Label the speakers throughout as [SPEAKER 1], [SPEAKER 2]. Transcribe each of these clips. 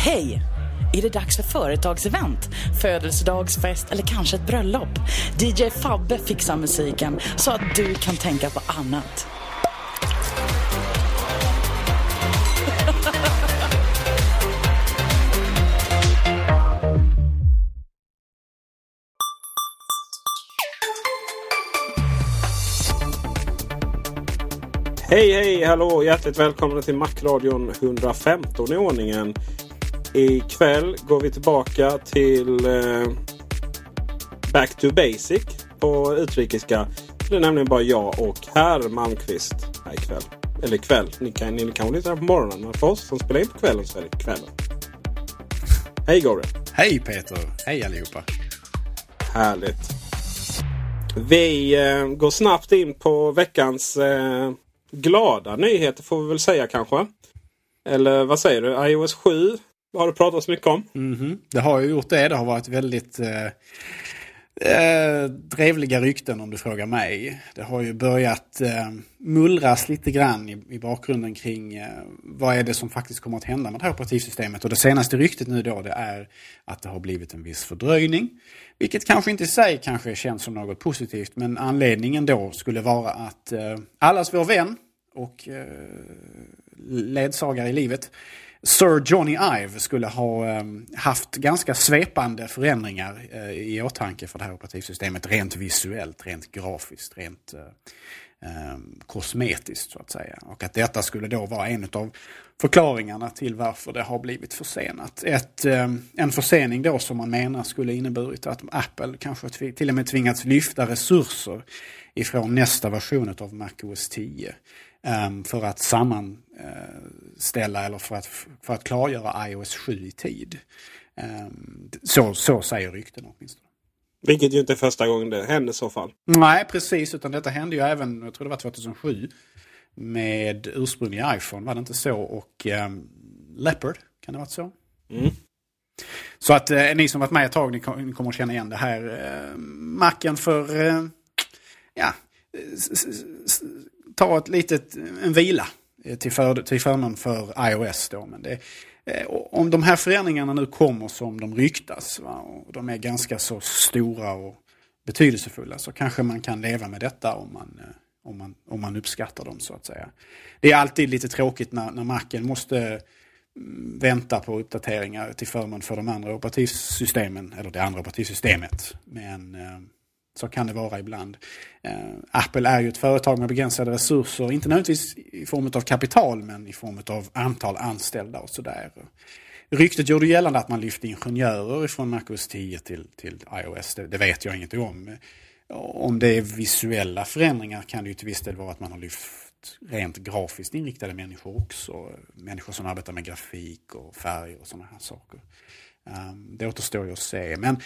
[SPEAKER 1] Hej! Är det dags för företagsevent, födelsedagsfest eller kanske ett bröllop? DJ Fabbe fixar musiken så att du kan tänka på annat.
[SPEAKER 2] Hej hej hallå! Hjärtligt välkomna till Macradion 115 i ordningen. Ikväll går vi tillbaka till eh, Back to Basic på utrikiska. Det är nämligen bara jag och herr Malmqvist här ikväll. Eller kväll. Ni kan, ni kan lyssna på morgonen. Men för oss som spelar in på kvällen så är det kvällen. Hej Gabriel!
[SPEAKER 3] Hej Peter! Hej allihopa!
[SPEAKER 2] Härligt! Vi eh, går snabbt in på veckans eh, glada nyheter får vi väl säga kanske. Eller vad säger du? iOS 7 har det pratats mycket om.
[SPEAKER 3] Mm -hmm. Det har ju gjort det. Det har varit väldigt eh, eh, trevliga rykten om du frågar mig. Det har ju börjat eh, mullras lite grann i, i bakgrunden kring eh, vad är det som faktiskt kommer att hända med det här operativsystemet. Och det senaste ryktet nu då det är att det har blivit en viss fördröjning. Vilket kanske inte i sig kanske känns som något positivt men anledningen då skulle vara att eh, allas vår vän och eh, ledsagare i livet Sir Johnny Ive skulle ha ehm, haft ganska svepande förändringar eh, i åtanke för det här operativsystemet rent visuellt, rent grafiskt, rent eh, ehm, kosmetiskt så att säga. Och att detta skulle då vara en av förklaringarna till varför det har blivit försenat. Ett, ehm, en försening då som man menar skulle inneburit att Apple kanske till och med tvingats lyfta resurser ifrån nästa version av MacOS 10 för att sammanställa eller för att, för att klargöra iOS 7 i tid. Um, så, så säger rykten åtminstone.
[SPEAKER 2] Vilket ju inte är första gången det händer i så fall.
[SPEAKER 3] Nej, precis. Utan detta hände ju även, jag tror det var 2007, med ursprungliga iPhone, var det inte så? Och um, Leopard, kan det ha varit så? Mm. Så att eh, ni som varit med ett tag, ni, kom, ni kommer att känna igen det här. Eh, macken för, eh, ja, ta ett litet, en vila eh, till, för, till förmån för iOS. Då. Men det, eh, om de här förändringarna nu kommer som de ryktas va, och de är ganska så stora och betydelsefulla så kanske man kan leva med detta om man, eh, om man, om man uppskattar dem så att säga. Det är alltid lite tråkigt när, när Macen måste mm, vänta på uppdateringar till förmån för de andra operativsystemen, eller det andra operativsystemet. Men eh, så kan det vara ibland. Eh, Apple är ju ett företag med begränsade resurser, inte nödvändigtvis i form av kapital men i form av antal anställda och sådär. Ryktet gjorde gällande att man lyfte ingenjörer från MacOS 10 till, till iOS. Det, det, vet jag inget om. Om det är visuella förändringar kan det ju till viss del vara att man har lyft rent grafiskt inriktade människor också. Människor som arbetar med grafik och färg och sådana här saker. Ehm, det återstår ju att se. Men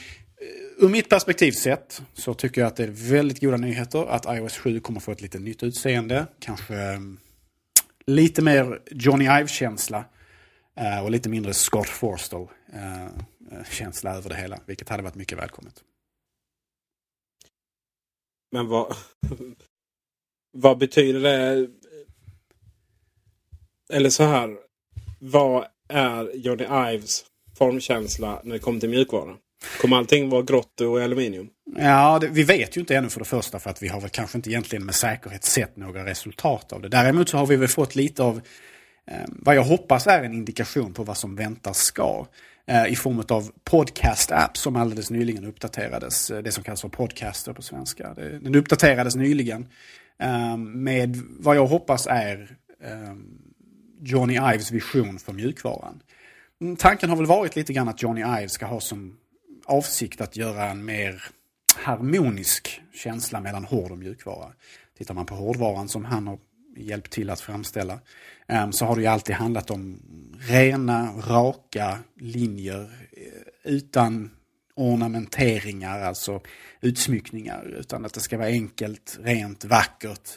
[SPEAKER 3] ur mitt perspektiv sett så tycker jag att det är väldigt goda nyheter att iOS 7 kommer få ett lite nytt utseende. Kanske mm, lite mer Johnny Ive-känsla eh, och lite mindre Scott Forstall-känsla eh, eh, över det hela. Vilket hade varit mycket välkommet.
[SPEAKER 2] Men vad, vad betyder det? Eller så här. Vad är Johnny Ives formkänsla när det kommer till mjukvara? Kommer allting vara grått och aluminium?
[SPEAKER 3] Ja, det, vi vet ju inte ännu för det första för att vi har väl kanske inte egentligen med säkerhet sett några resultat av det. Däremot så har vi väl fått lite av eh, vad jag hoppas är en indikation på vad som väntas ska. Eh, I form av podcast-app som alldeles nyligen uppdaterades. Eh, det som kallas för podcaster på svenska. Det, den uppdaterades nyligen eh, med vad jag hoppas är eh, Johnny Ives vision för mjukvaran. Mm, tanken har väl varit lite grann att Johnny Ives ska ha som avsikt att göra en mer harmonisk känsla mellan hård och mjukvara. Tittar man på hårdvaran som han har hjälpt till att framställa ehm, så har det ju alltid handlat om rena, raka linjer eh, utan ornamenteringar, alltså utsmyckningar. Utan att det ska vara enkelt, rent, vackert.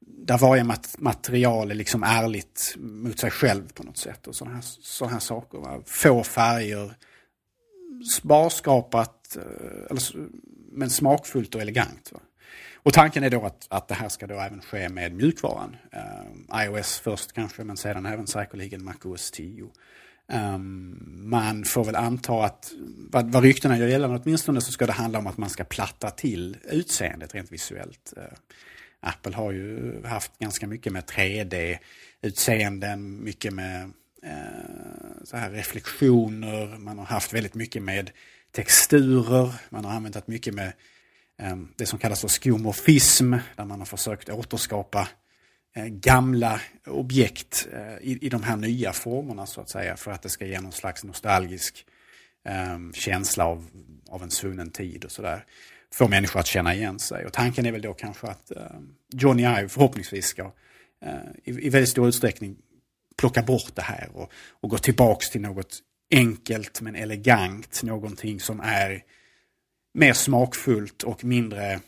[SPEAKER 3] Där varje mat material är liksom ärligt mot sig själv på något sätt. Och sådana här, såna här saker. Va? Få färger, sparskapat, eh, men smakfullt och elegant. Va? Och tanken är då att, att det här ska då även ske med mjukvaran. Uh, iOS först kanske, men sedan även säkerligen MacOS 10. Um, ehm, man får väl anta att, vad, vad ryktena gör gällande åtminstone, så ska det handla om att man ska platta till utseendet rent visuellt. Uh, Apple har ju haft ganska mycket med 3D-utseenden, mycket med Eh, så här reflektioner, man har haft väldigt mycket med texturer, man har använt mycket med ehm, det som kallas för skomorfism, där man har försökt återskapa eh, gamla objekt eh, i, i de här nya formerna så att säga, för att det ska ge någon slags nostalgisk ehm, känsla av, av en svunnen tid och sådär. Få människor att känna igen sig. Och tanken är väl då kanske att ehm, Johnny Ive förhoppningsvis ska i, i väldigt stor utsträckning plocka bort det här och, och gå tillbaks till något enkelt men elegant. Någonting som är mer smakfullt och mindre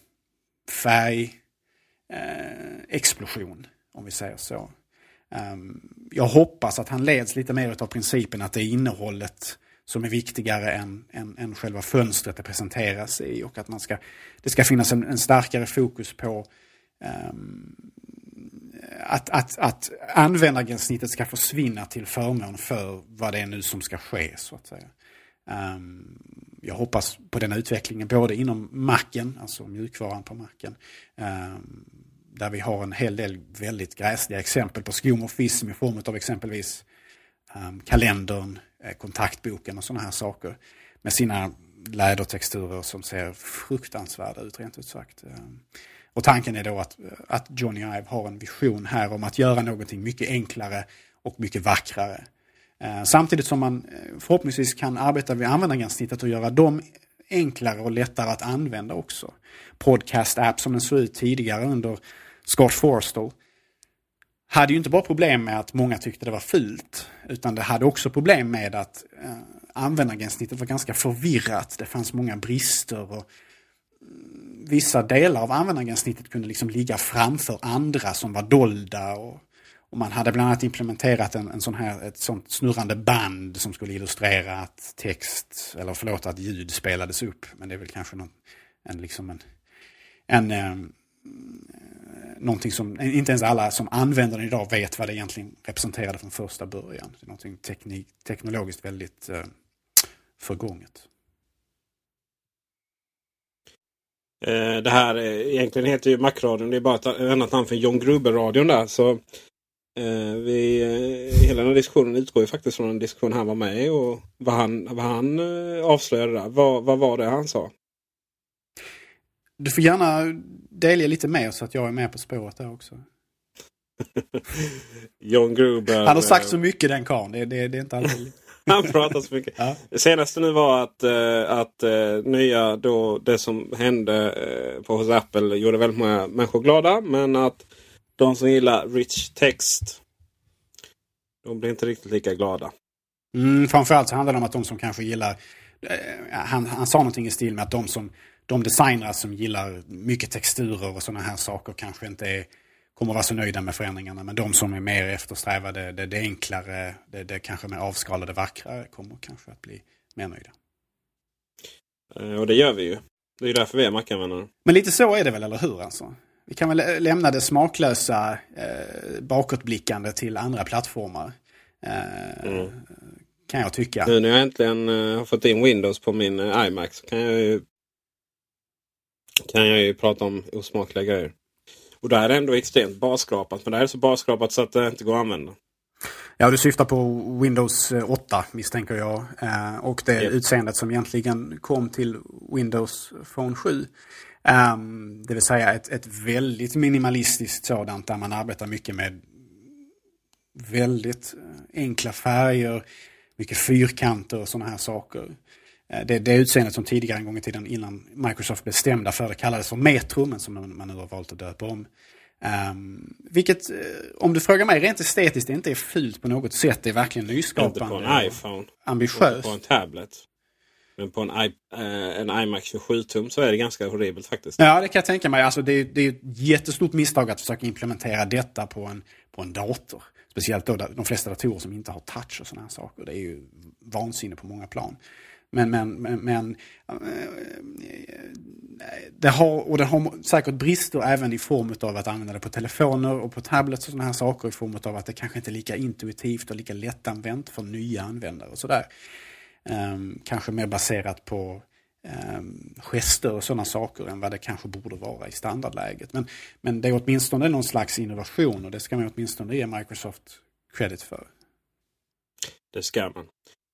[SPEAKER 3] färgexplosion, eh, om vi säger så. Um, jag hoppas att han leds lite mer av principen att det är innehållet som är viktigare än, än, än själva fönstret det presenteras i och att man ska, det ska finnas en, en starkare fokus på um, att, att, att användargränssnittet ska försvinna till förmån för vad det är nu som ska ske. så att säga. Um, jag hoppas på den utvecklingen både inom macken, alltså mjukvaran på macken, um, ehm, där vi har en hel del väldigt gräsliga exempel på skomorfism i form av exempelvis um, kalendern, eh, kontaktboken och sådana här saker. Med sina lädertexturer som ser fruktansvärda ut rent ut sagt. Och tanken är då att, att Johnny Ive har en vision här om att göra någonting mycket enklare och mycket vackrare. Eh, samtidigt som man eh, förhoppningsvis kan arbeta vid användargränssnittet och göra dem enklare och lättare att använda också. Podcast-app som den såg ut tidigare under Scott Forstall hade ju inte bara problem med att många tyckte det var fult, utan det hade också problem med att eh, användargränssnittet var ganska förvirrat. Det fanns många brister och mm, vissa delar av användargränssnittet kunde liksom ligga framför andra som var dolda. Och, och man hade bland annat implementerat en, en sån här, ett sånt snurrande band som skulle illustrera att text, eller förlåt, att ljud spelades upp. Men det är väl kanske någon, en, liksom en, en eh, någonting som inte ens alla som använder den idag vet vad det egentligen representerade från första början. Det är någonting teknik, teknologiskt väldigt eh, förgånget.
[SPEAKER 2] Eh, det här egentligen heter ju Macradion. Det är bara ett annat namn för John Gruber-radion där. Så eh, vi, eh, hela den här diskussionen utgår ju faktiskt från en diskussion han var med i. Och vad han, vad han eh, avslöjade där. Vad, vad var det han sa?
[SPEAKER 3] Du får gärna delge lite mer så att jag är med på spåret där också.
[SPEAKER 2] John Gruber.
[SPEAKER 3] Han har sagt så mycket den karln. Det, det, det är inte alltid...
[SPEAKER 2] Han pratar så mycket. Ja. Det senaste nu var att, uh, att uh, nya då det som hände uh, på hos Apple gjorde väldigt många människor glada. Men att de som gillar rich text. De blir inte riktigt lika glada.
[SPEAKER 3] Mm, framförallt så handlar det om att de som kanske gillar han, han sa någonting i stil med att de, som, de designare som gillar mycket texturer och sådana här saker kanske inte är, kommer vara så nöjda med förändringarna. Men de som är mer eftersträvade, det, det enklare, det, det kanske mer avskalade, vackrare kommer kanske att bli mer nöjda.
[SPEAKER 2] Eh, och det gör vi ju. Det är därför vi är Mac-användare.
[SPEAKER 3] Men lite så är det väl, eller hur? Alltså? Vi kan väl lämna det smaklösa eh, bakåtblickande till andra plattformar. Eh, mm. Kan jag tycka.
[SPEAKER 2] Nu när jag äntligen eh, har fått in Windows på min eh, iMac så kan jag ju, kan jag ju prata om osmakliga grejer. Och det här är ändå extremt basskrapat. Men det här är så basskrapat så att det inte går att använda.
[SPEAKER 3] Ja, du syftar på Windows 8 eh, misstänker jag. Eh, och det yep. utseendet som egentligen kom till Windows Phone 7. Um, ehm, det vill säga ett, ett väldigt minimalistiskt sådant där man arbetar mycket med väldigt eh, enkla färger, mycket fyrkanter och sådana här saker. Det, det utseendet som tidigare en gång i tiden innan Microsoft bestämda för det kallades för Metro men som man nu har valt att döpa om. Um, vilket, uh, om du frågar mig, rent estetiskt inte är fult på något sätt. Det är verkligen nyskapande.
[SPEAKER 2] Inte på en iPhone.
[SPEAKER 3] Ambitiöst.
[SPEAKER 2] På en tablet. Men på en, I, uh, en iMac 27-tum så är det ganska horribelt faktiskt.
[SPEAKER 3] Ja, det kan jag tänka mig. Alltså, det, är, det är ett jättestort misstag att försöka implementera detta på en, på en dator. Speciellt då de flesta datorer som inte har touch och sådana här saker. Det är ju vansinne på många plan. Men, men, men, men eh, det har, och det har säkert brister även i form av att använda det på telefoner och på tablets och sådana här saker. I form av att det kanske inte är lika intuitivt och lika lättanvänt för nya användare och sådär. Um, kanske mer baserat på um, gester och sådana saker än vad det kanske borde vara i standardläget. Men, men det är åtminstone någon slags innovation och det ska man åtminstone ge Microsoft credit för.
[SPEAKER 2] Det ska man.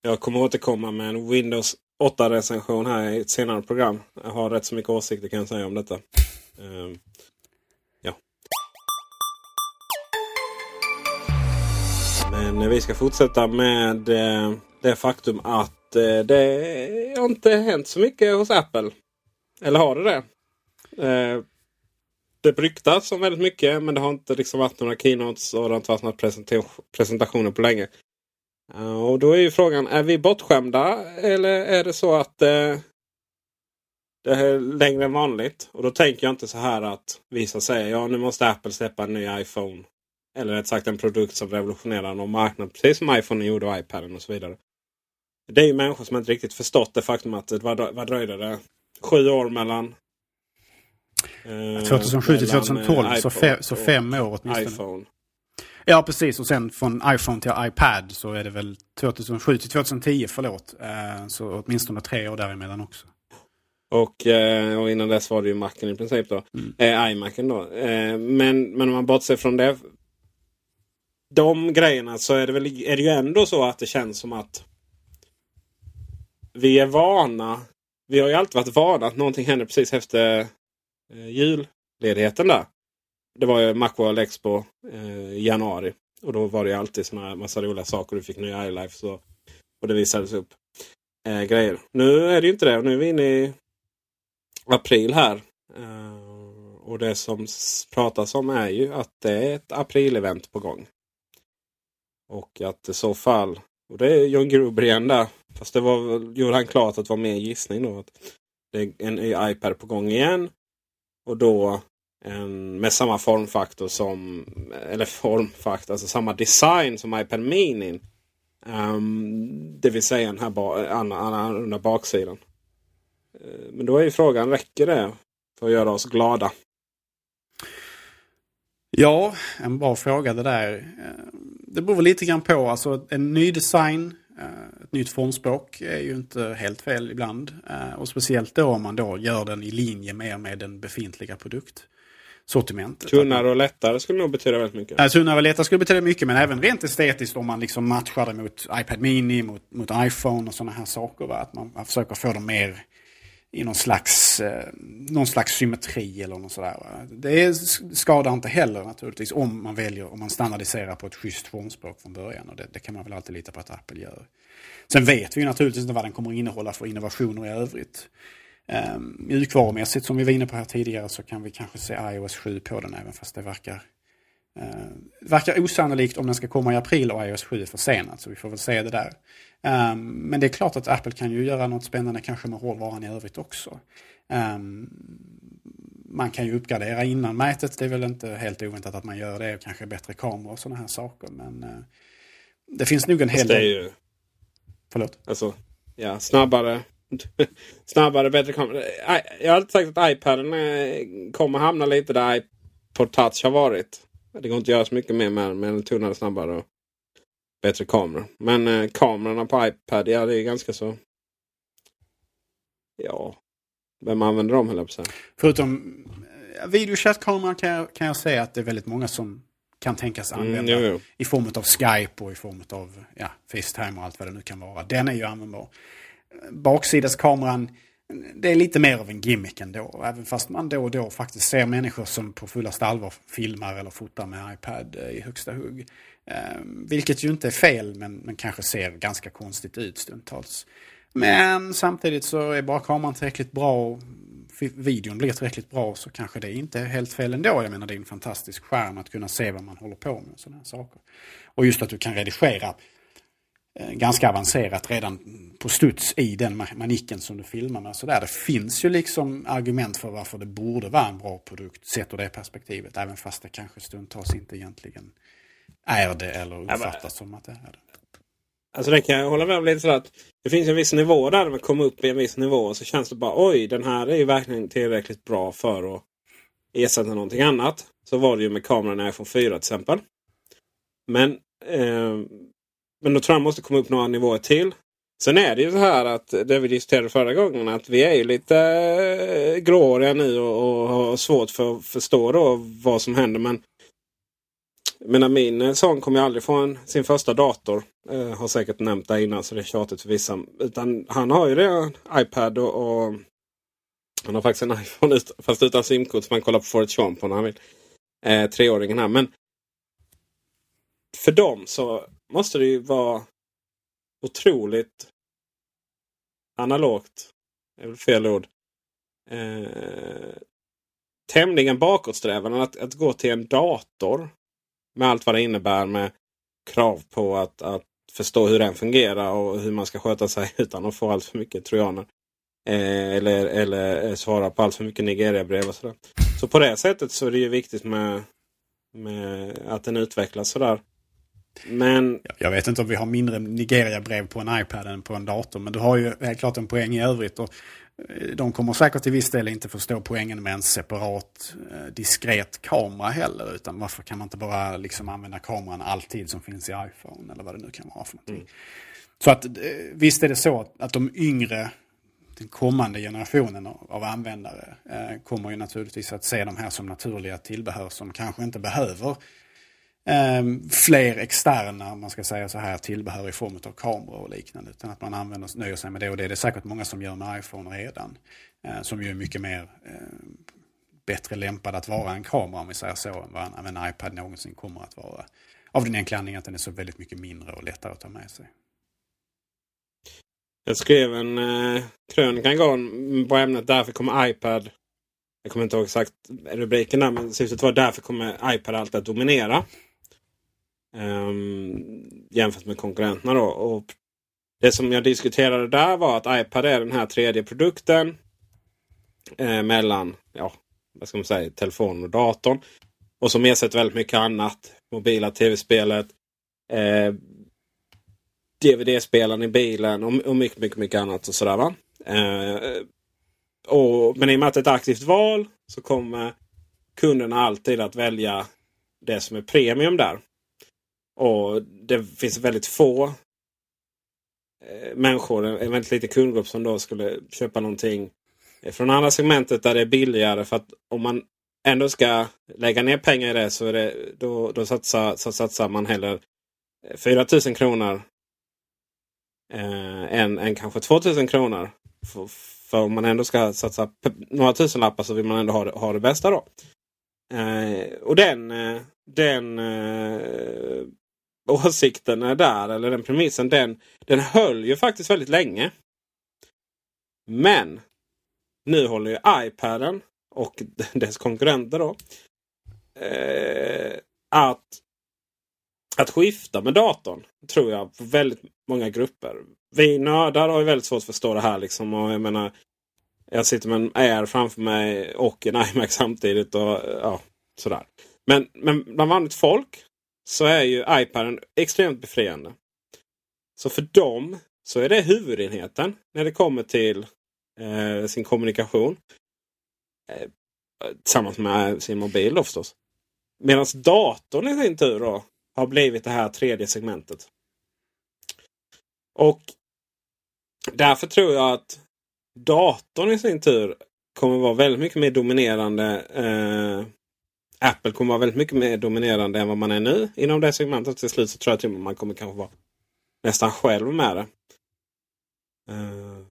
[SPEAKER 2] Jag kommer återkomma med en Windows 8-recension här i ett senare program. Jag har rätt så mycket åsikter kan jag säga om detta. Um, ja. Men vi ska fortsätta med eh, det faktum att eh, det har inte hänt så mycket hos Apple. Eller har det det? Eh, det ryktas om väldigt mycket men det har inte liksom varit några keynotes och det har inte varit några presentationer på länge. Och då är ju frågan, är vi bortskämda eller är det så att eh, det är längre än vanligt? Och då tänker jag inte så här att vissa säger ja nu måste Apple släppa en ny iPhone. Eller rätt sagt en produkt som revolutionerar någon marknad. Precis som iPhone gjorde och iPaden och så vidare. Det är ju människor som inte riktigt förstått det faktum att vad, vad dröjde det? Sju år mellan
[SPEAKER 3] eh, 2007 till 2012, eh, så, fe, så fem år åtminstone.
[SPEAKER 2] iPhone.
[SPEAKER 3] Ja, precis. Och sen från iPhone till iPad så är det väl 2007 till 2010, förlåt. Eh, så åtminstone tre år däremellan också.
[SPEAKER 2] Och, eh, och innan dess var det ju Macen i princip då. Mm. Eh, iMacen då. Eh, men, men om man bortser från det. De grejerna så är det, väl, är det ju ändå så att det känns som att vi är vana. Vi har ju alltid varit vana att någonting händer precis efter eh, julledigheten där. Det var ju Macworld Expo eh, i januari. Och då var det alltid såna massa roliga saker. Du fick nya iLife och det visades upp eh, grejer. Nu är det ju inte det. Nu är vi inne i april här. Eh, och det som pratas om är ju att det är ett aprilevent på gång. Och att i så fall, och det är John Gruber igen där. Fast det var, gjorde han klart att det var mer gissning då. Att det är en ny iPad på gång igen. Och då en, med samma formfaktor som, eller formfaktor, alltså samma design som iPad Mini. Um, det vill säga den här ba, annorlunda baksidan. Uh, men då är ju frågan, räcker det för att göra oss glada?
[SPEAKER 3] Ja, en bra fråga det där. Det beror lite grann på. Alltså en ny design, eh, ett nytt formspråk är ju inte helt fel ibland. Eh, och speciellt då om man då gör den i linje mer med den befintliga produkt sortimentet.
[SPEAKER 2] Tunnare och lättare skulle nog betyda väldigt mycket.
[SPEAKER 3] Ja, tunnare och lättare skulle betyda mycket men även rent estetiskt om man liksom matchar det mot iPad Mini, mot, mot iPhone och sådana här saker. Va? Att man, man försöker få dem mer i någon slags, eh, någon slags symmetri eller något sådär. Va? Det skadar inte heller naturligtvis om man väljer, om man standardiserar på ett schysst formspråk från början. Och det, det kan man väl alltid lita på att Apple gör. Sen vet vi naturligtvis inte vad den kommer innehålla för innovationer i övrigt. Um, mjukvarumässigt som vi var inne på här tidigare så kan vi kanske se iOS 7 på den även fast det verkar Det verkar osannolikt om den ska komma i april och iOS 7 är försenat, så vi får väl se det där. Um, men det är klart att Apple kan ju göra något spännande kanske med hårdvaran i övrigt också. Um, man kan ju uppgradera innan mätet, det är väl inte helt oväntat att man gör det. Och kanske bättre kameror och sådana här saker. Men uh, det finns nog en hel del...
[SPEAKER 2] Ju...
[SPEAKER 3] Förlåt?
[SPEAKER 2] Alltså, ja, snabbare. snabbare, bättre kamera. Jag har alltid sagt att iPaden eh, kommer hamna lite där iPod Touch har varit. Det går inte att göra så mycket mer med den tunnare, snabbare och bättre kameror. Men eh, kamerorna på iPad, ja det är ganska så... Ja, vem använder dem höll jag på säga.
[SPEAKER 3] Förutom eh, videochattkameran kan jag, kan jag säga att det är väldigt många som kan tänkas mm, använda. Mm, jo, jo. I form av Skype och i form av ja, Facetime och allt vad det nu kan vara. Den är ju användbar. Baksideskameran, det är lite mer av en gimmick ändå. Även fast man då och då faktiskt ser människor som på fullaste allvar filmar eller fotar med iPad eh, i högsta hugg. Ehm, vilket ju inte är fel men, men kanske ser ganska konstigt ut stundtals. Men samtidigt så är bara kameran tillräckligt bra och videon blir tillräckligt bra så kanske det inte är helt fel ändå. Jag menar det är en fantastisk skärm att kunna se vad man håller på med. och Sådana här saker. Och just att du kan redigera ganska avancerat redan på studs i den manicken som du filmar med. Så där. Det finns ju liksom argument för varför det borde vara en bra produkt sett ur det perspektivet. Även fast det kanske stundtals inte egentligen är det eller uppfattas som att det är det.
[SPEAKER 2] Alltså det kan jag hålla med om lite så att det finns en viss nivå där man kommer upp i en viss nivå och så känns det bara oj den här är ju verkligen tillräckligt bra för att ersätta någonting annat. Så var det ju med kameran i iPhone 4 till exempel. Men, eh, men då tror jag man måste komma upp några nivåer till. Sen är det ju så här att det vi diskuterade förra gången att vi är ju lite eh, gråhåriga nu och, och har svårt för att förstå då vad som händer. Men menar, min eh, son kommer ju aldrig få en, sin första dator. Eh, har säkert nämnt det innan så det är tjatigt för vissa. Utan han har ju redan iPad och, och, han har faktiskt en iPhone ut, fast utan simkort som han kollar på Forrest Sean på när han vill. Eh, treåringen här. Men för dem så måste det ju vara otroligt analogt. Det är väl fel ord. Eh, tämligen bakåtsträvande att, att gå till en dator med allt vad det innebär med krav på att, att förstå hur den fungerar och hur man ska sköta sig utan att få allt för mycket trojaner. Eh, eller, eller eh, svara på allt för mycket Nigeria-brev och sådär. Så på det sättet så är det ju viktigt med, med att den utvecklas sådär. Men...
[SPEAKER 3] Jag vet inte om vi har mindre Nigeria-brev på en iPad än på en dator. Men du har ju helt klart en poäng i övrigt. Och de kommer säkert till viss del inte förstå poängen med en separat eh, diskret kamera heller. Utan varför kan man inte bara liksom använda kameran alltid som finns i iPhone eller vad det nu kan vara för någonting. Mm. Så att eh, visst är det så att de yngre, den kommande generationen av användare eh, kommer ju naturligtvis att se de här som naturliga tillbehör som kanske inte behöver eh, Ehm, fler externa, man ska säga så här, tillbehör i form av kameror och liknande. Utan att man använder, nöjer sig med det och det är det säkert många som gör med iPhone redan. Eh, som ju är mycket mer eh, bättre lämpad att vara en kamera om vi säger så än vad en, en iPad någonsin kommer att vara. Av den enkla anledningen att den är så väldigt mycket mindre och lättare att ta med sig.
[SPEAKER 2] Jag skrev en eh, krönika en gång på ämnet Därför kommer iPad jag kommer inte ihåg exakt rubriken där men syftet var därför kommer iPad alltid att dominera. Ehm, jämfört med konkurrenterna då. Och det som jag diskuterade där var att iPad är den här tredje produkten. Eh, mellan ja, vad ska man säga, telefonen och datorn. Och som ersätter väldigt mycket annat. Mobila tv-spelet. Eh, DVD-spelaren i bilen och, och, mycket, mycket, mycket annat. och sådär va. Eh, och, men i och med att det är ett aktivt val så kommer kunderna alltid att välja det som är premium där. Och det finns väldigt få eh, människor, en väldigt liten kundgrupp som då skulle köpa någonting från andra segmentet där det är billigare. För att om man ändå ska lägga ner pengar i det så, är det, då, då satsar, så satsar man hellre eh, 4 000 kronor eh, än, än kanske 2 000 kronor. För, för om man ändå ska satsa några tusenlappar så vill man ändå ha det, ha det bästa då. Eh, och den, eh, den eh, åsikten är där, eller den premissen, den, den höll ju faktiskt väldigt länge. Men nu håller ju iPaden och dess konkurrenter då eh, att, att skifta med datorn. Tror jag på väldigt många grupper. Vi nördar har ju väldigt svårt att förstå det här. Liksom, och jag menar jag sitter med en Air framför mig och en iMac samtidigt. och ja, sådär. Men, men bland vanligt folk så är ju iPaden extremt befriande. Så för dem så är det huvudenheten när det kommer till eh, sin kommunikation. Eh, tillsammans med sin mobil då förstås. Medan datorn i sin tur då har blivit det här tredje segmentet. Och därför tror jag att datorn i sin tur kommer vara väldigt mycket mer dominerande. Eh, Apple kommer vara väldigt mycket mer dominerande än vad man är nu inom det segmentet. Till slut så tror jag att man kommer kanske vara nästan själv med det. Eh,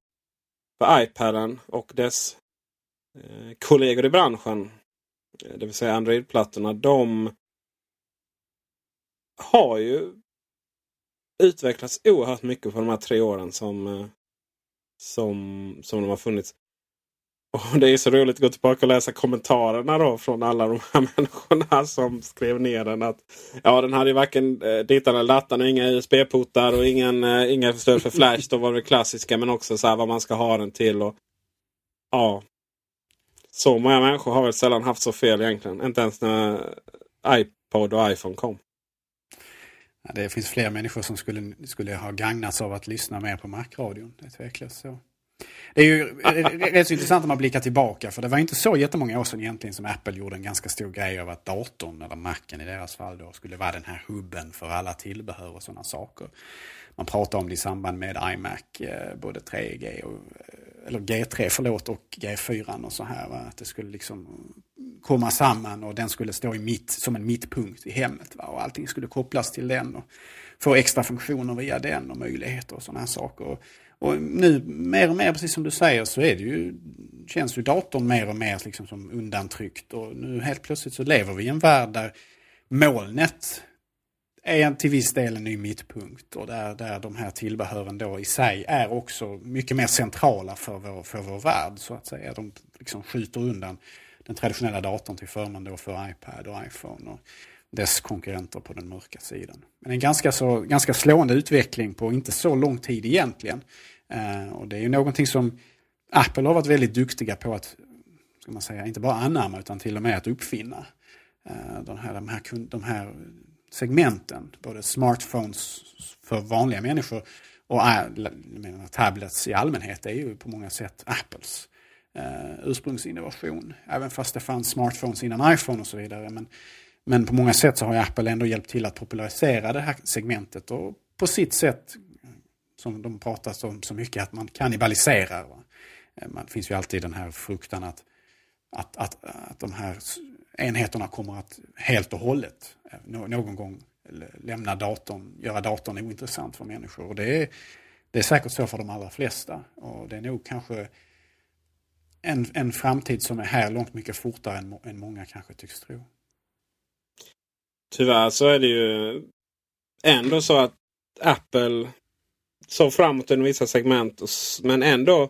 [SPEAKER 2] för iPaden och dess eh, kollegor i branschen, eh, det vill säga Android-plattorna, de har ju utvecklats oerhört mycket på de här tre åren som, som, som de har funnits. Och Det är så roligt att gå tillbaka och läsa kommentarerna då från alla de här människorna som skrev ner den. att Ja, den hade ju varken eh, dittan eller dattan och inga USB-portar och ingen, eh, inga stöd för flash. Då var det klassiska men också så vad man ska ha den till. Och, ja, Så många människor har väl sällan haft så fel egentligen. Inte ens när iPod och iPhone kom.
[SPEAKER 3] Det finns fler människor som skulle, skulle ha gagnats av att lyssna mer på Mac-radion. Det är tveklöst så. Det är ju rätt så intressant om man blickar tillbaka för det var inte så jättemånga år sedan egentligen som Apple gjorde en ganska stor grej av att datorn, eller Macen i deras fall då, skulle vara den här hubben för alla tillbehör och sådana saker. Man pratade om det i samband med iMac, eh, både 3G och, eh, eller G3 förlåt och G4 och så här. Va? Att det skulle liksom komma samman och den skulle stå i mitt, som en mittpunkt i hemmet. Va? Och allting skulle kopplas till den och få extra funktioner via den och möjligheter och sådana här saker. Och nu mer och mer, precis som du säger, så är det ju, känns ju datorn mer och mer liksom som undantryckt. Och nu helt plötsligt så lever vi i en värld där molnet är till viss del en ny mittpunkt och där, där de här tillbehören då i sig är också mycket mer centrala för vår, för vår värld så att säga. De liksom skjuter undan den traditionella datorn till förmån då för iPad och iPhone och dess konkurrenter på den mörka sidan. Men en ganska, så, ganska slående utveckling på inte så lång tid egentligen. Eh, och det är ju någonting som Apple har varit väldigt duktiga på att, ska man säga, inte bara anamma utan till och med att uppfinna. Eh, de, här, de, här, de här segmenten, både smartphones för vanliga människor och eh, menar, tablets i allmänhet är ju på många sätt Apples eh, ursprungsinnovation. Även fast det fanns smartphones innan iPhone och så vidare. Men, men på många sätt så har Apple ändå hjälpt till att popularisera det här segmentet och på sitt sätt, som de pratar om så mycket, att man kannibaliserar. Va? Eh, finns ju alltid den här fruktan att, att, att, att de här enheterna kommer att helt och hållet eh, någon gång lämna datorn, göra datorn ointressant för människor. Och det är, det är säkert så för de allra flesta. Och det är nog kanske en, en framtid som är här långt mycket fortare än, än många kanske tycks tro.
[SPEAKER 2] Tyvärr så är det ju ändå så att Apple såg framåt inom vissa segment. Men ändå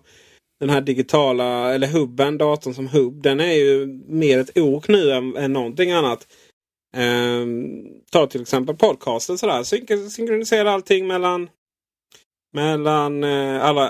[SPEAKER 2] den här digitala, eller hubben, datorn som hubb, den är ju mer ett ok nu än, än någonting annat. Ehm, ta till exempel podcasten sådär. Syn synkronisera allting mellan, mellan eh, alla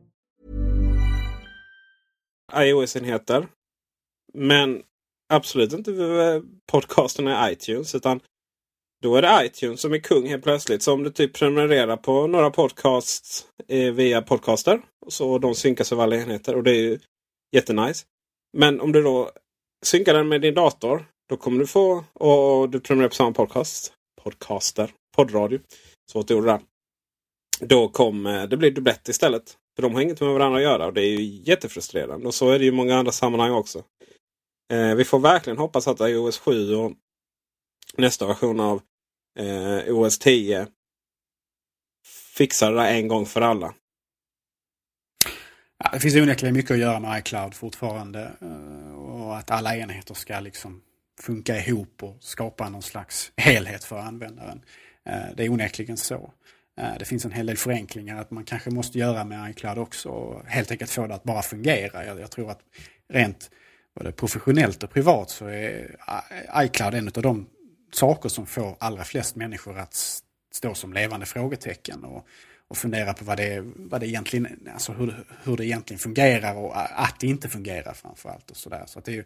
[SPEAKER 2] iOS-enheter. Men absolut inte podcasten i iTunes. Utan då är det iTunes som är kung helt plötsligt. Så om du typ prenumererar på några podcasts eh, via podcaster. Så de synkas över alla enheter. Och det är ju jättenice. Men om du då synkar den med din dator. Då kommer du få, och du prenumererar på samma podcast. Podcaster. Poddradio. Svårt ord där. Då kommer det bli dubblett istället. För de har inget med varandra att göra och det är ju jättefrustrerande. Och så är det ju i många andra sammanhang också. Eh, vi får verkligen hoppas att iOS 7 och nästa version av eh, OS 10 fixar det där en gång för alla.
[SPEAKER 3] Ja, det finns onekligen mycket att göra med iCloud fortfarande. Eh, och att alla enheter ska liksom funka ihop och skapa någon slags helhet för användaren. Eh, det är onekligen så. Eh, det finns en hel del förenklingar att man kanske måste göra med iCloud också. Och helt enkelt få det att bara fungera. Jag, jag tror att rent både professionellt och privat så är eh, iCloud en av de saker som får allra flest människor att stå som levande frågetecken. Och, och fundera på vad det, vad det egentligen, alltså hur, hur det egentligen fungerar och eh, att det inte fungerar framförallt. Och så där. Så det är ju,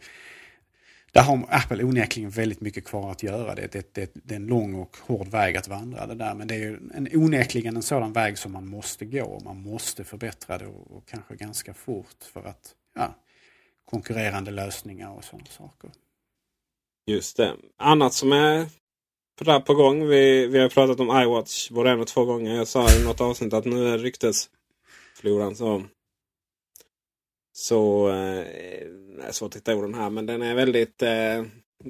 [SPEAKER 3] där har Apple onekligen väldigt mycket kvar att göra. Det, det, det, det är en lång och hård väg att vandra det där. Men det är ju en, onekligen en sådan väg som man måste gå. Man måste förbättra det och, och kanske ganska fort för att ja, konkurrerande lösningar och sådana saker.
[SPEAKER 2] Just det. Annat som är på, på gång. Vi, vi har pratat om iWatch både en och två gånger. Jag sa i något avsnitt att nu är ryktesfloran så... Så... Eh, svårt att hitta orden här men den är väldigt... Eh,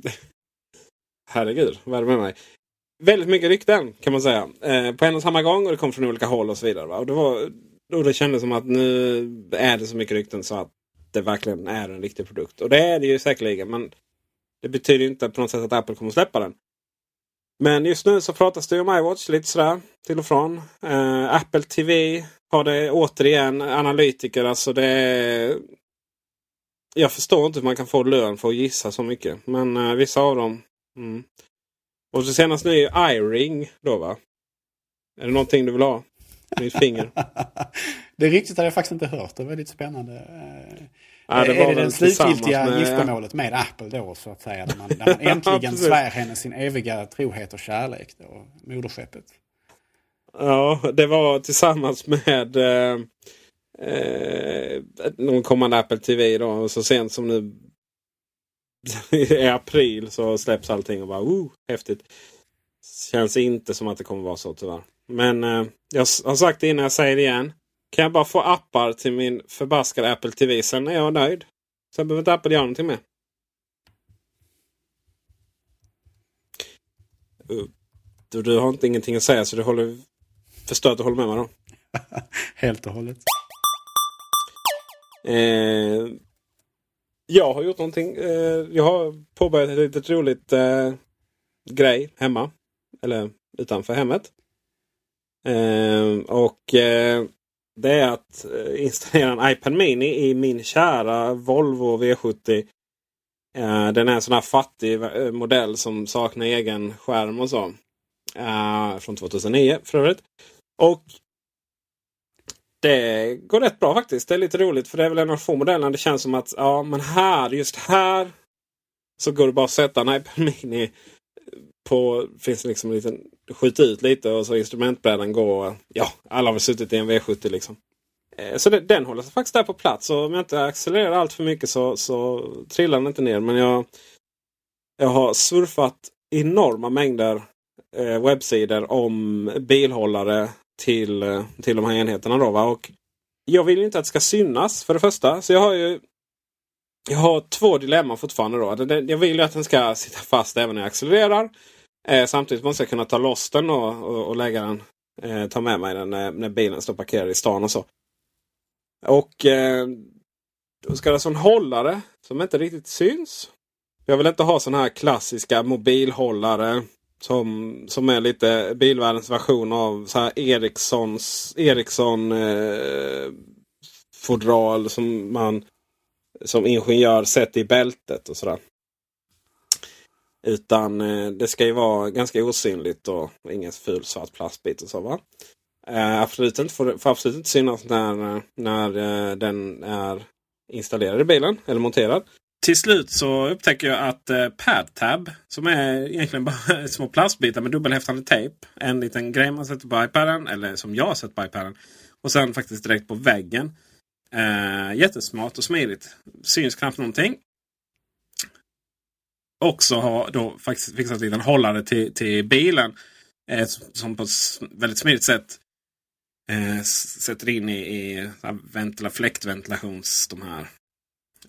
[SPEAKER 2] herregud, vad är det med mig? Väldigt mycket rykten kan man säga. Eh, på en och samma gång och det kom från olika håll och så vidare. Va? Och det, var, och det kändes som att nu är det så mycket rykten så att det verkligen är en riktig produkt. Och det är det ju säkerligen. Men det betyder inte på något sätt att Apple kommer att släppa den. Men just nu så pratas det om iWatch lite sådär till och från. Eh, Apple TV har det återigen. Analytiker alltså det är... Jag förstår inte hur man kan få lön för att gissa så mycket. Men eh, vissa av dem. Mm. Och så senast nu är ju iRing då va? Är det någonting du vill ha? Mitt finger.
[SPEAKER 3] det riktigt hade jag faktiskt inte hört. Det var väldigt spännande. Eh,
[SPEAKER 2] Ja, det
[SPEAKER 3] är det den slutgiltiga
[SPEAKER 2] med-
[SPEAKER 3] giftermålet med Apple då så att säga? Där man, där man äntligen svär henne sin eviga trohet och kärlek. Då, moderskeppet.
[SPEAKER 2] Ja, det var tillsammans med eh, eh, någon kommande Apple TV. Då, och så sent som nu i april så släpps allting och bara oh, häftigt. Känns inte som att det kommer vara så tyvärr. Men eh, jag har sagt det innan, jag säger det igen. Kan jag bara få appar till min förbaskade Apple TV sen är jag nöjd. Sen behöver inte Apple göra någonting mer. Du, du har inte ingenting att säga så du håller, förstår att du håller med mig då.
[SPEAKER 3] Helt och hållet.
[SPEAKER 2] Eh, jag har gjort någonting. Eh, jag har påbörjat ett litet roligt eh, grej hemma. Eller utanför hemmet. Eh, och eh, det är att eh, installera en iPad Mini i min kära Volvo V70. Eh, den är en sån här fattig modell som saknar egen skärm och så. Från 2009 för övrigt. Och det går rätt bra faktiskt. Det är lite roligt för det är väl en av få modellerna det känns som att ja men här, just här så går det bara att sätta en iPad Mini på, finns det liksom en liten, skjuta ut lite och så instrumentbrädan går. Ja, alla har väl suttit i en V70 liksom. Eh, så det, den håller sig faktiskt där på plats. Och om jag inte accelererar allt för mycket så, så trillar den inte ner. Men jag, jag har surfat enorma mängder eh, webbsidor om bilhållare till, eh, till de här enheterna. Då, va? Och jag vill ju inte att det ska synas för det första. Så jag har ju jag har två dilemman fortfarande. Då. Jag vill ju att den ska sitta fast även när jag accelererar. Eh, samtidigt måste jag kunna ta loss den och, och, och lägga den, eh, ta med mig den när, när bilen står parkerad i stan och så. Och eh, Då ska det alltså en hållare som inte riktigt syns. Jag vill inte ha sådana här klassiska mobilhållare. Som, som är lite bilvärldens version av så här Ericssons, Ericsson eh, fodral som man som ingenjör sätter i bältet och sådär. Utan eh, det ska ju vara ganska osynligt och ingen ful svart plastbit och så. Va? Eh, absolut inte, får, får absolut inte synas när, när eh, den är installerad i bilen eller monterad. Till slut så upptäcker jag att eh, PadTab som är egentligen bara små plastbitar med dubbelhäftande tejp. En liten grej man sätter på iPaden eller som jag sätter på iPaden. Och sen faktiskt direkt på väggen. Eh, jättesmart och smidigt. Syns knappt någonting. Också har då faktiskt fixat en liten hållare till, till bilen. Eh, som på ett väldigt smidigt sätt eh, sätter in i, i ventila, fläktventilations... De här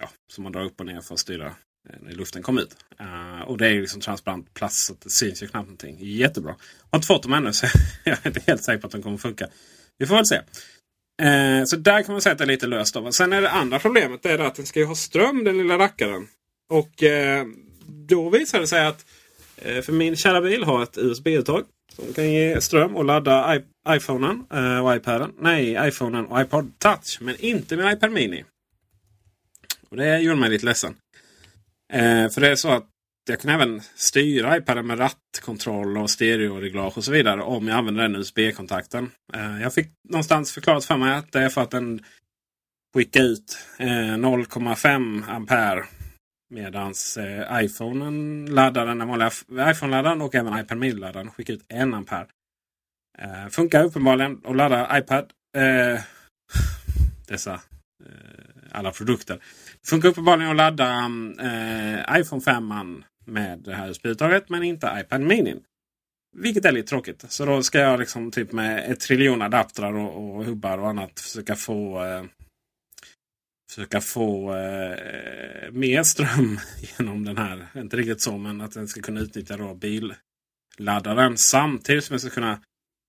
[SPEAKER 2] ja, som man drar upp och ner för att styra eh, när luften kommer ut. Uh, och det är liksom transparent plast så det syns ju knappt någonting. Jättebra. Jag har inte fått dem ännu så jag är inte helt säker på att de kommer funka. Vi får väl se. Uh, så där kan man säga att det är lite löst. Av. Sen är det andra problemet det är att den ska ju ha ström den lilla rackaren. Och uh, då visar det sig att för min kära bil har ett USB-uttag. Som kan ge ström och ladda iPhonen och iPaden. Nej, iPhonen och iPod Touch. Men inte med iPad Mini. Och det gjorde mig lite ledsen. Eh, för det är så att jag kan även styra iPaden med rattkontroll och stereoreglage och så vidare om jag använder den USB-kontakten. Eh, jag fick någonstans förklarat för mig att det är för att den skickar ut eh, 0,5 ampere. Medans eh, iPhonen laddar den vanliga iPhone-laddaren och även iPad Mini-laddaren skickar ut 1 ampere. Eh, funkar uppenbarligen att ladda iPad. Eh, dessa eh, alla produkter. Funkar uppenbarligen att ladda eh, iPhone 5 med det här USB-uttaget men inte iPad Mini. Vilket är lite tråkigt. Så då ska jag liksom typ med ett triljon adaptrar och, och hubbar och annat försöka få eh, försöka få eh, mer ström genom den här. Inte riktigt så men att den ska kunna utnyttja då billaddaren samtidigt som jag ska kunna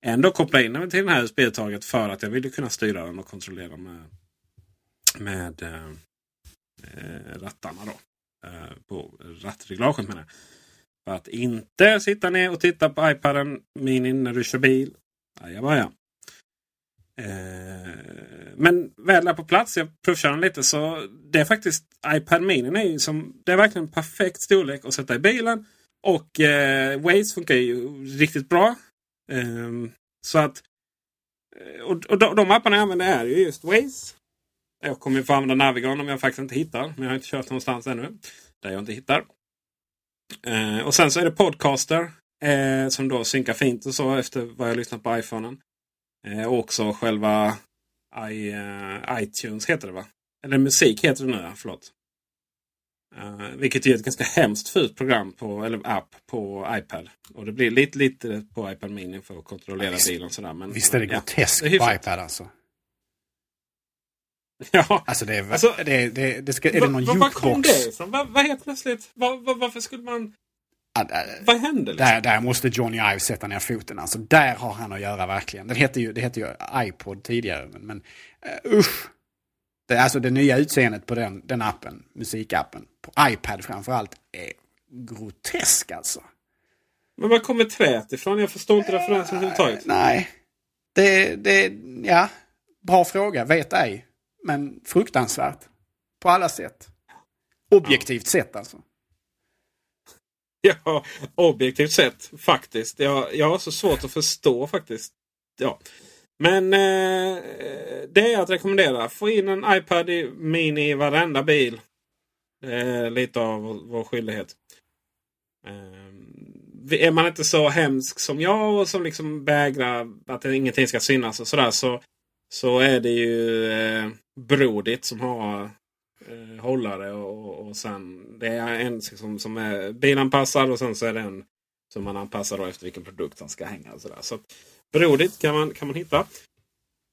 [SPEAKER 2] ändå koppla in den till det här USB-uttaget för att jag vill kunna styra den och kontrollera med med eh, Eh, rattarna. Då. Eh, på rattreglaget menar jag. För att inte sitta ner och titta på iPaden Mini när du kör bil. Ajabaja. Eh, men väl där på plats, jag provkör den lite, så det är faktiskt iPad Mini är som, det är verkligen perfekt storlek att sätta i bilen. Och eh, Waze funkar ju riktigt bra. Eh, så att eh, och, och de, de apparna jag använder är ju just Waze. Jag kommer få använda Navigon om jag faktiskt inte hittar. Men jag har inte kört någonstans ännu. Där jag inte hittar. Eh, och sen så är det Podcaster. Eh, som då synkar fint och så efter vad jag lyssnat på iPhonen. Eh, och också själva I, uh, iTunes heter det va? Eller musik heter det nu, förlåt. Uh, vilket är ett ganska hemskt fult program på, eller app på iPad. Och det blir lite lite på iPad Mini för att kontrollera ja, bilen. Sådär, men,
[SPEAKER 3] visst är det groteskt ja, på iPad alltså?
[SPEAKER 2] Ja.
[SPEAKER 3] Alltså det är, alltså, det, det, det ska, är det någon
[SPEAKER 2] va, Var kom det ifrån? Vad va, helt plötsligt? Va, va, varför skulle man... Ja, Vad hände?
[SPEAKER 3] Liksom? Där, där måste Johnny Ive sätta ner foten. Alltså, där har han att göra verkligen. Den hette ju, det hette ju iPod tidigare. Men, men uh, usch! Det, alltså det nya utseendet på den, den appen, musikappen, på iPad framförallt, är grotesk alltså.
[SPEAKER 2] Men var kommer träet ifrån? Jag förstår inte referensen överhuvudtaget.
[SPEAKER 3] Nej. Det, det, ja. Bra fråga, vet ej. Men fruktansvärt. På alla sätt. Objektivt ja. sett alltså.
[SPEAKER 2] Ja, objektivt sett faktiskt. Jag, jag har så svårt att förstå faktiskt. Ja. Men eh, det är att rekommendera. Få in en iPad Mini i varenda bil. Det är lite av vår skyldighet. Eh, är man inte så hemsk som jag och som liksom vägrar att ingenting ska synas och sådär så, så är det ju eh, Brodigt Brodit som har eh, hållare och, och sen det är en som, som är bilanpassad och sen så är det en som man anpassar efter vilken produkt han ska hänga. Och sådär. Så Brodit kan man, kan man hitta.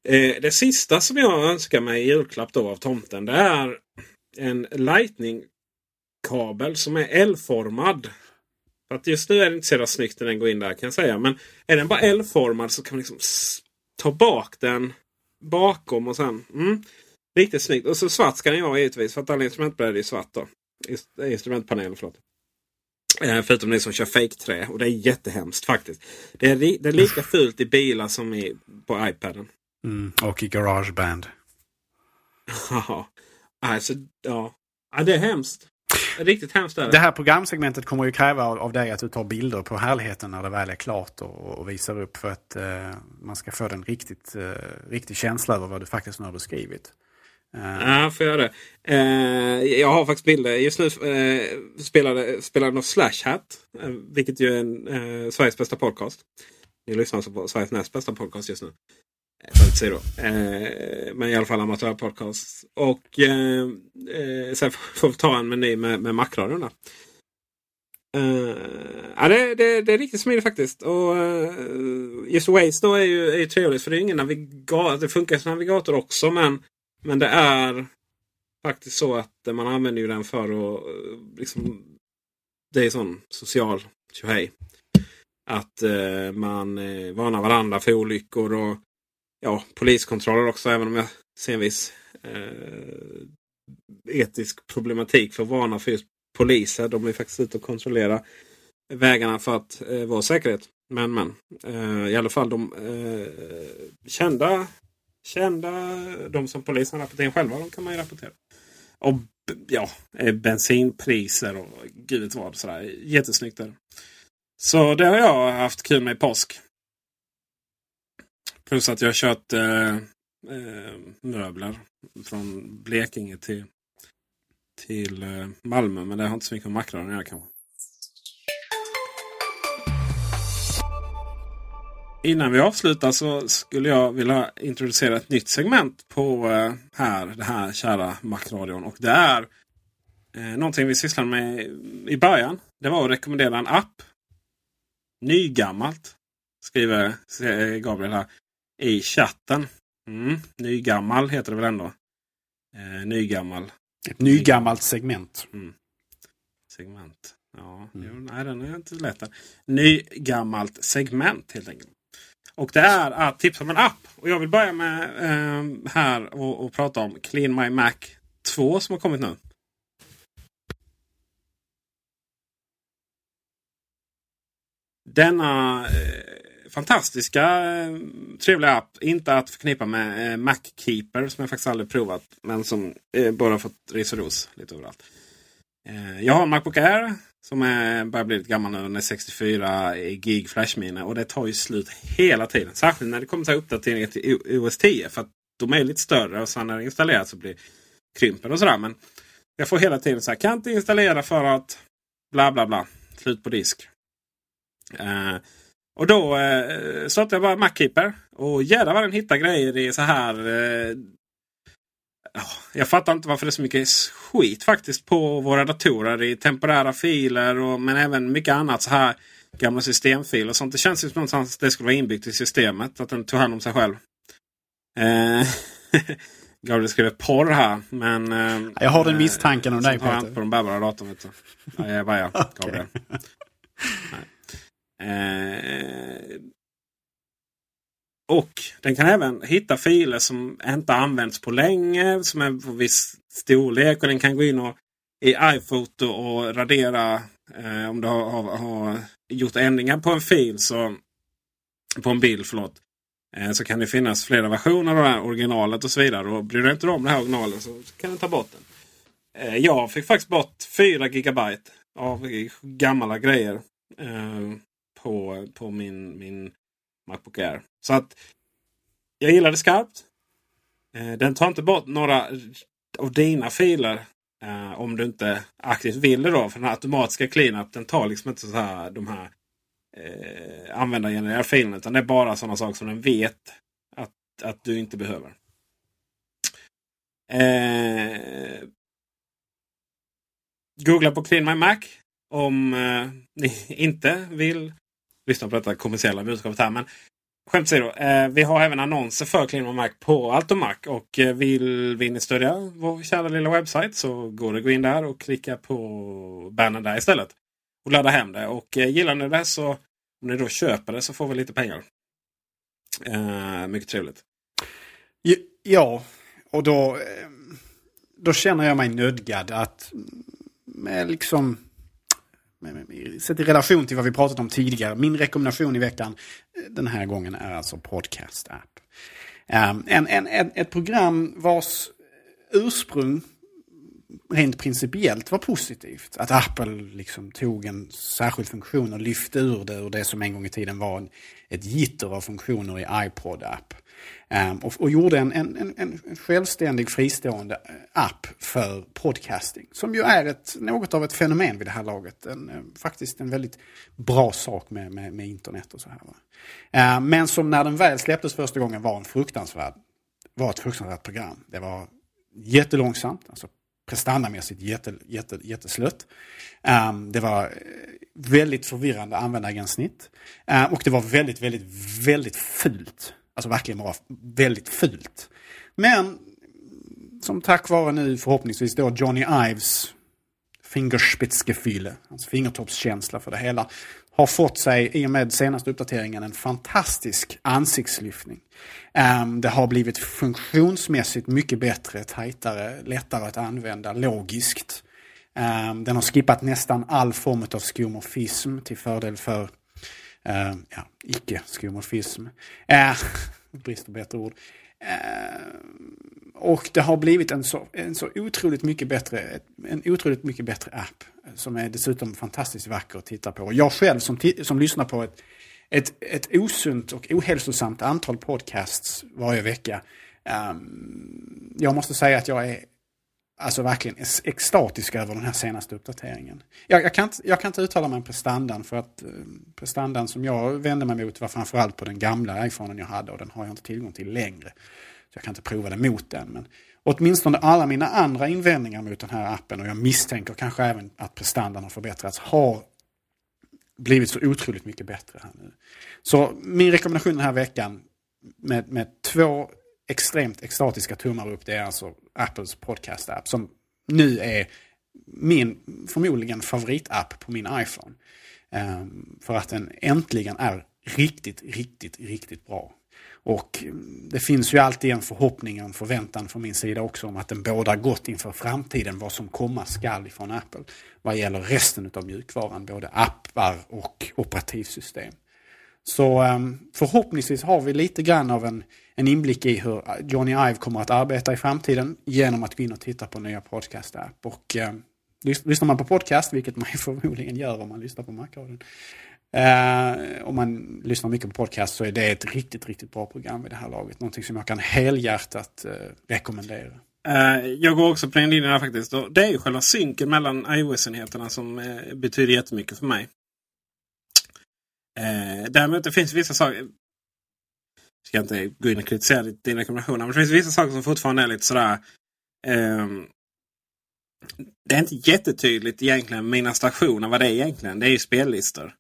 [SPEAKER 2] Eh, det sista som jag önskar mig i julklapp då av tomten det är en Lightning-kabel som är L-formad. För att just nu är det inte så jävla snyggt när den går in där kan jag säga. Men är den bara L-formad så kan man liksom ta bak den bakom och sen. Mm. Riktigt snyggt. Och så svart ska den vara givetvis. För att alla instrumentbrädor är svart då. Instrumentpanelen, förlåt. Eh, förutom ni som kör fake-trä. Och det är jättehemskt faktiskt. Det är, det är lika fult i bilar som i, på iPaden.
[SPEAKER 3] Mm, och i Garageband.
[SPEAKER 2] Ja, alltså, ja. ja. Det är hemskt. Riktigt hemskt är det.
[SPEAKER 3] Här programsegmentet kommer ju kräva av, dig att du tar bilder på härligheten när det väl är klart och, och visar upp för att eh, man ska få den riktigt, eh, riktig känsla över vad du faktiskt nu har beskrivit.
[SPEAKER 2] Uh. Ja, eh, får jag det. Uh, jag har faktiskt bilder. Just nu eh, uh, spelade, spelade något Slash Hat. Uh, vilket ju är en, uh, Sveriges bästa podcast. Ni lyssnar alltså på Sveriges näst bästa podcast just nu. För då. men i alla fall amatörpodcast. Och sen får vi ta en meny med, med Macradion där. ja, det, det, det är riktigt smidigt faktiskt. Och just Waze då är ju, är ju trevligt för det är ingen navigator. Det funkar som navigator också men men det är faktiskt så att man använder ju den för att eh, liksom, Det är sån social tjohej. Att eh, man eh, varnar varandra för olyckor och ja, poliskontroller också. Även om jag ser en viss eh, etisk problematik för att varna för just poliser. De är faktiskt ute och kontrollerar vägarna för att eh, vara säkerhet. Men men. Eh, I alla fall de eh, kända kända, de som polisen rapporterar själva, de kan man ju rapportera. Och ja, eh, bensinpriser och gud vet vad. Sådär. Jättesnyggt är Så det har jag haft kul med i påsk. Plus att jag har kört eh, eh, möbler från Blekinge till, till eh, Malmö. Men det har inte så mycket med makron att göra kanske. Innan vi avslutar så skulle jag vilja introducera ett nytt segment på eh, här, det här kära Macradion. Och det är eh, någonting vi sysslade med i början. Det var att rekommendera en app. Nygammalt. Skriver Gabriel här i chatten. Mm, nygammal heter det väl ändå. Eh, nygammal.
[SPEAKER 3] Ett nygammalt segment.
[SPEAKER 2] Mm. Segment. Ja, mm. jo, nej den är inte lätt. Nygammalt segment helt enkelt. Och det är att ah, tipsa om en app. Och jag vill börja med eh, här och, och, prata om Clean My Mac 2 som har kommit nu. Denna eh, fantastiska eh, trevliga app. Inte att förknippa med eh, Mackeeper som jag faktiskt aldrig provat. Men som eh, bara fått ris och ros lite överallt. Eh, jag har en Macbook Air som är, börjar bli lite gammal nu. Den är 64 gig flashminne. Och det tar ju slut hela tiden. Särskilt när det kommer till uppdateringar till OS 10. För att de är lite större och sen när det installeras så blir krymper och sådär. Men jag får hela tiden så här. Kan inte installera för att bla bla bla. Slut på disk. Uh, och då eh, startade jag bara Mackeeper. Och jädrar vad den hittar grejer i så här eh, jag fattar inte varför det är så mycket skit faktiskt på våra datorer i temporära filer. Och, men även mycket annat så här gamla systemfiler och sånt. Det känns ju som någonstans det skulle vara inbyggt i systemet. Att den tog hand om sig själv. Eh, Gabriel skriver porr här. Men, eh,
[SPEAKER 3] jag har den misstanken om dig
[SPEAKER 2] Peter. på den bärbara datorn. Vet du. Ja, jag bara, ja, Gabriel. Eh, och den kan även hitta filer som inte använts på länge. Som är på viss storlek. Och den kan gå in och, i iPhoto och radera eh, om du har, har, har, gjort ändringar på en fil. Så, på en bild, förlåt. Eh, så kan det finnas flera versioner av det här originalet och så vidare. Och bryr du inte om det här originalet så kan du ta bort den. Eh, jag fick faktiskt bort 4 gigabyte av gamla grejer. Eh, på, på min, min Macbook Air. Så att jag gillar det skarpt. Eh, den tar inte bort några av dina filer. Eh, om du inte aktivt vill det då. För den automatiska cleanup den tar liksom inte så här de här eh, användargenererade filerna. Utan det är bara sådana saker som den vet att, att du inte behöver. Eh, googla på Clean My Mac om eh, ni inte vill lyssna på detta kommersiella budskapet här. Men skämt åsido, eh, vi har även annonser för Clean Mac på Altomac. Och eh, vill, vill ni stödja vår kära lilla webbsajt så går det att gå in där och klicka på bannern där istället. Och ladda hem det. Och eh, gillar ni det så om ni då köper det så får vi lite pengar. Eh, mycket trevligt.
[SPEAKER 3] Ja, och då, eh, då känner jag mig nödgad att mm, med liksom Sett i relation till vad vi pratat om tidigare. Min rekommendation i veckan eh, den här gången är alltså Podcast App. Ehm, en, en, en, ett program vars eh, ursprung rent principiellt var positivt. Att Apple liksom tog en särskild funktion och lyfte ur det ur det som en gång i tiden var en, ett gitter av funktioner i iPod-app. Ehm, och, och, gjorde en, en, en, en, självständig fristående eh, app för podcasting. Som ju är ett, något av ett fenomen vid det här laget. En, eh, faktiskt en väldigt bra sak med, med, med internet och så här. Va? Ehm, men som när den väl släpptes första gången var en fruktansvärd, var ett fruktansvärt program. Det var jättelångsamt, alltså prestandamässigt jätte, jätte, jätteslött. Um, det var eh, väldigt förvirrande användargränssnitt. Uh, och det var väldigt, väldigt, väldigt fult. Alltså verkligen bara väldigt fult. Men som tack vare nu förhoppningsvis då Johnny Ives Fingerspitzgefühle, alltså fingertoppskänsla för det hela, har fått sig i och med senaste uppdateringen en fantastisk ansiktslyftning. Um, det har blivit funktionsmässigt mycket bättre, tajtare, lättare att använda, logiskt. Um, den har skippat nästan all form av skomorfism till fördel för uh, ja, icke-skomorfism. Uh, eh, brist på bättre ord. Uh, och det har blivit en så, en så otroligt mycket bättre, en otroligt mycket bättre app. Som är dessutom fantastiskt vacker att titta på. Jag själv som, som lyssnar på ett, ett, ett osunt och ohälsosamt antal podcasts varje vecka. Um, jag måste säga att jag är alltså verkligen extatisk över den här senaste uppdateringen. Jag, jag, kan, inte, jag kan inte uttala mig om prestandan för att eh, prestandan som jag vände mig mot var framförallt på den gamla iPhonen jag hade och den har jag inte tillgång till längre. Så jag kan inte prova det mot den. Men åtminstone alla mina andra invändningar mot den här appen och jag misstänker kanske även att prestandan har förbättrats har blivit så otroligt mycket bättre här nu. Så min rekommendation den här veckan med, med två extremt extatiska tummar upp det är alltså Apples podcast-app som nu är min förmodligen favoritapp på min iPhone. Ehm, för att den äntligen är riktigt, riktigt, riktigt bra. Och mm, det finns ju alltid en förhoppning och en förväntan från min sida också om att den bådar gott inför framtiden vad som komma skall ifrån Apple. Vad gäller resten av mjukvaran, både appar och operativsystem. Så ehm, förhoppningsvis har vi lite grann av en, en inblick i hur Johnny Ive kommer att arbeta i framtiden genom att gå in och titta på nya podcast-app. Och eh, lyssnar man på podcast, vilket man förmodligen gör om man lyssnar på Macradion, Eh, om man lyssnar mycket på podcast så är det ett riktigt, riktigt bra program i det här laget. Någonting som jag kan helhjärtat eh, rekommendera.
[SPEAKER 2] Uh, jag går också på den linjen här faktiskt. Det är ju själva synken mellan iOS-enheterna som eh, betyder jättemycket för mig. Eh, däremot det finns vissa saker. Jag ska inte gå in och kritisera din rekommendation. Men det finns vissa saker som fortfarande är lite sådär. Eh, det är inte jättetydligt egentligen mina stationer vad det är egentligen. Det är ju spellistor.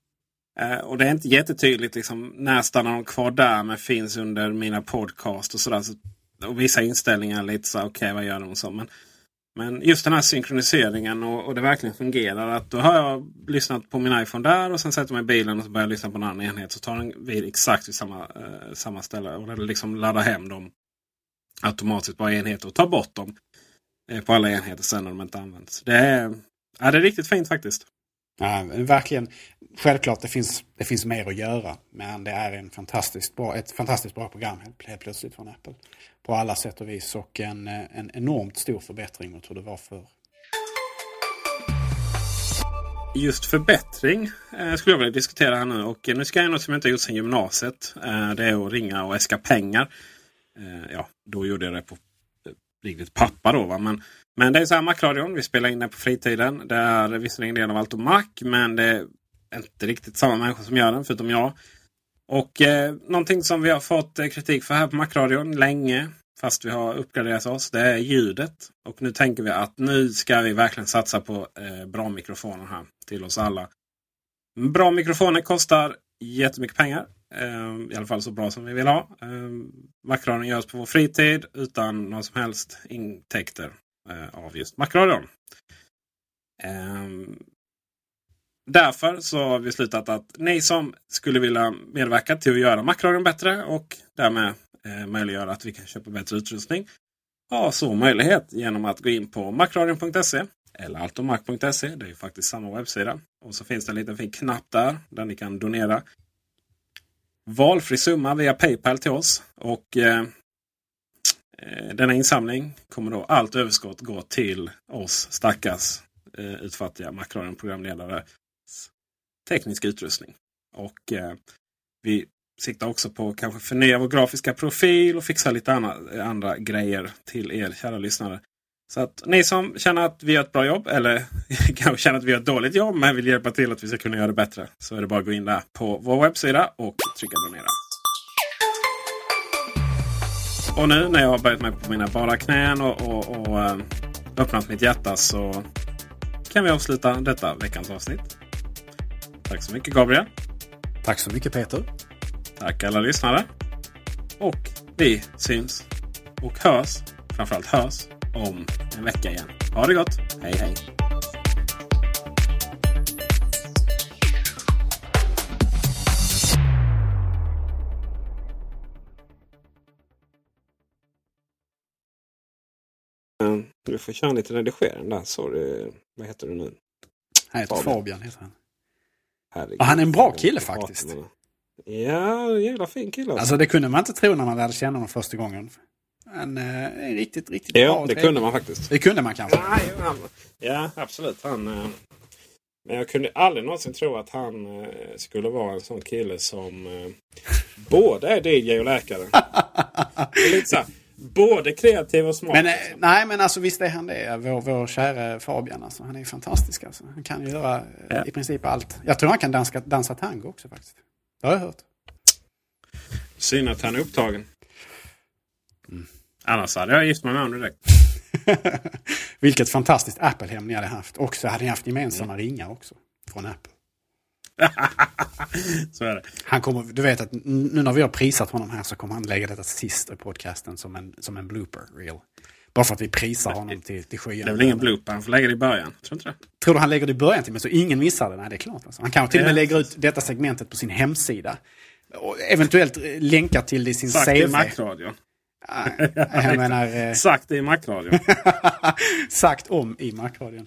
[SPEAKER 2] Eh, och det är inte jättetydligt liksom, när stannar de kvar där men finns under mina podcast och sådär. Så, och vissa inställningar lite så okej okay, vad gör de och så. Men, men just den här synkroniseringen och, och, det verkligen fungerar. att Då har jag lyssnat på min iPhone där och sen sätter jag mig i bilen och så börjar jag lyssna på en annan enhet. Så tar den vid exakt vid samma, eh, samma ställe. Och liksom laddar hem dem automatiskt på enheter och tar bort dem eh, på alla enheter sen när de inte används. Det är, ja, det är riktigt fint faktiskt.
[SPEAKER 3] Ja, verkligen. Självklart det finns, det finns mer att göra. Men det är en fantastiskt bra, ett fantastiskt bra program helt, helt plötsligt från Apple. På alla sätt och vis. Och en, en enormt stor förbättring mot hur det var förr.
[SPEAKER 2] Just förbättring eh, skulle jag vilja diskutera här nu. Och eh, nu ska jag göra något som jag inte gjort sedan gymnasiet. Eh, det är att ringa och äska pengar. Eh, ja, då gjorde jag det på eh, riktigt pappa då. Va? Men men det är så här Macradion. Vi spelar in den på fritiden. Det är visserligen del av Allt Mac. Men det är inte riktigt samma människor som gör den förutom jag. Och eh, någonting som vi har fått eh, kritik för här på Macradion länge. Fast vi har uppgraderat oss. Det är ljudet. Och nu tänker vi att nu ska vi verkligen satsa på eh, bra mikrofoner här. Till oss alla. Bra mikrofoner kostar jättemycket pengar. Eh, I alla fall så bra som vi vill ha. Eh, Macradion görs på vår fritid utan några som helst intäkter Eh, av just Macradion. Eh, därför så har vi slutat att ni som skulle vilja medverka till att göra Macradion bättre och därmed eh, möjliggöra att vi kan köpa bättre utrustning. har så möjlighet genom att gå in på macradion.se eller altomac.se. Det är ju faktiskt samma webbsida. Och så finns det en liten fin knapp där, där ni kan donera valfri summa via Paypal till oss. Och eh, Eh, denna insamling kommer då allt överskott gå till oss stackars eh, utfattiga Macradion-programledare teknisk utrustning. Och eh, vi siktar också på att kanske förnya vår grafiska profil och fixa lite andra, andra grejer till er kära lyssnare. Så att ni som känner att vi gör ett bra jobb eller kanske känner att vi gör ett dåligt jobb men vill hjälpa till att vi ska kunna göra det bättre. Så är det bara att gå in där på vår webbsida och trycka donera. Och nu när jag har börjat med på mina bara knän och, och, och äh, öppnat mitt hjärta så kan vi avsluta detta veckans avsnitt. Tack så mycket Gabriel.
[SPEAKER 3] Tack så mycket Peter.
[SPEAKER 2] Tack alla lyssnare. Och vi syns och hörs, framförallt hörs, om en vecka igen. Ha det gott! Hej hej! Du får köra lite redigering där. Sorry. Vad heter du nu?
[SPEAKER 3] Han heter Fabian. Fabian heter han.
[SPEAKER 2] Herregud.
[SPEAKER 3] Och han är en bra kille faktiskt.
[SPEAKER 2] Ja, jävla fin kille. Alltså.
[SPEAKER 3] alltså det kunde man inte tro när man lärde känna honom första gången. Han är eh, riktigt, riktigt
[SPEAKER 2] ja,
[SPEAKER 3] bra.
[SPEAKER 2] Ja, det kunde man faktiskt.
[SPEAKER 3] Det kunde man kanske.
[SPEAKER 2] Ja, ja absolut. Han, eh, men jag kunde aldrig någonsin tro att han eh, skulle vara en sån kille som både är DJ och läkare. lite så här, både kreativ och smart.
[SPEAKER 3] Men, nej, men alltså visst är han det. Vår, vår kära Fabian. Alltså, han är fantastisk. Alltså. Han kan göra ja. i princip allt. Jag tror han kan danska, dansa tango också faktiskt. Det har jag hört.
[SPEAKER 2] Synd att han är upptagen. Mm. Annars hade jag gift mig med honom direkt.
[SPEAKER 3] Vilket fantastiskt Apple-hem ni hade haft. Och så hade ni haft gemensamma mm. ringar också. Från Apple.
[SPEAKER 2] så är det.
[SPEAKER 3] Han kommer, du vet att nu när vi har prisat honom här så kommer han lägga detta sist i podcasten som en, som en blooper reel. Bara för att vi prisar honom till, till skyarna.
[SPEAKER 2] Det är väl ingen blooper, han får lägga det i början. Tror inte det?
[SPEAKER 3] Tror du han lägger det i början till mig så ingen missar det? Nej, det är klart. Alltså. Han kanske till och med lägger ut detta segmentet på sin hemsida. Och eventuellt länkar till det i sin
[SPEAKER 2] Sagt
[SPEAKER 3] CV.
[SPEAKER 2] i Macradion.
[SPEAKER 3] jag menar... Eh...
[SPEAKER 2] Sagt i Macradion.
[SPEAKER 3] Sagt om i Macradion.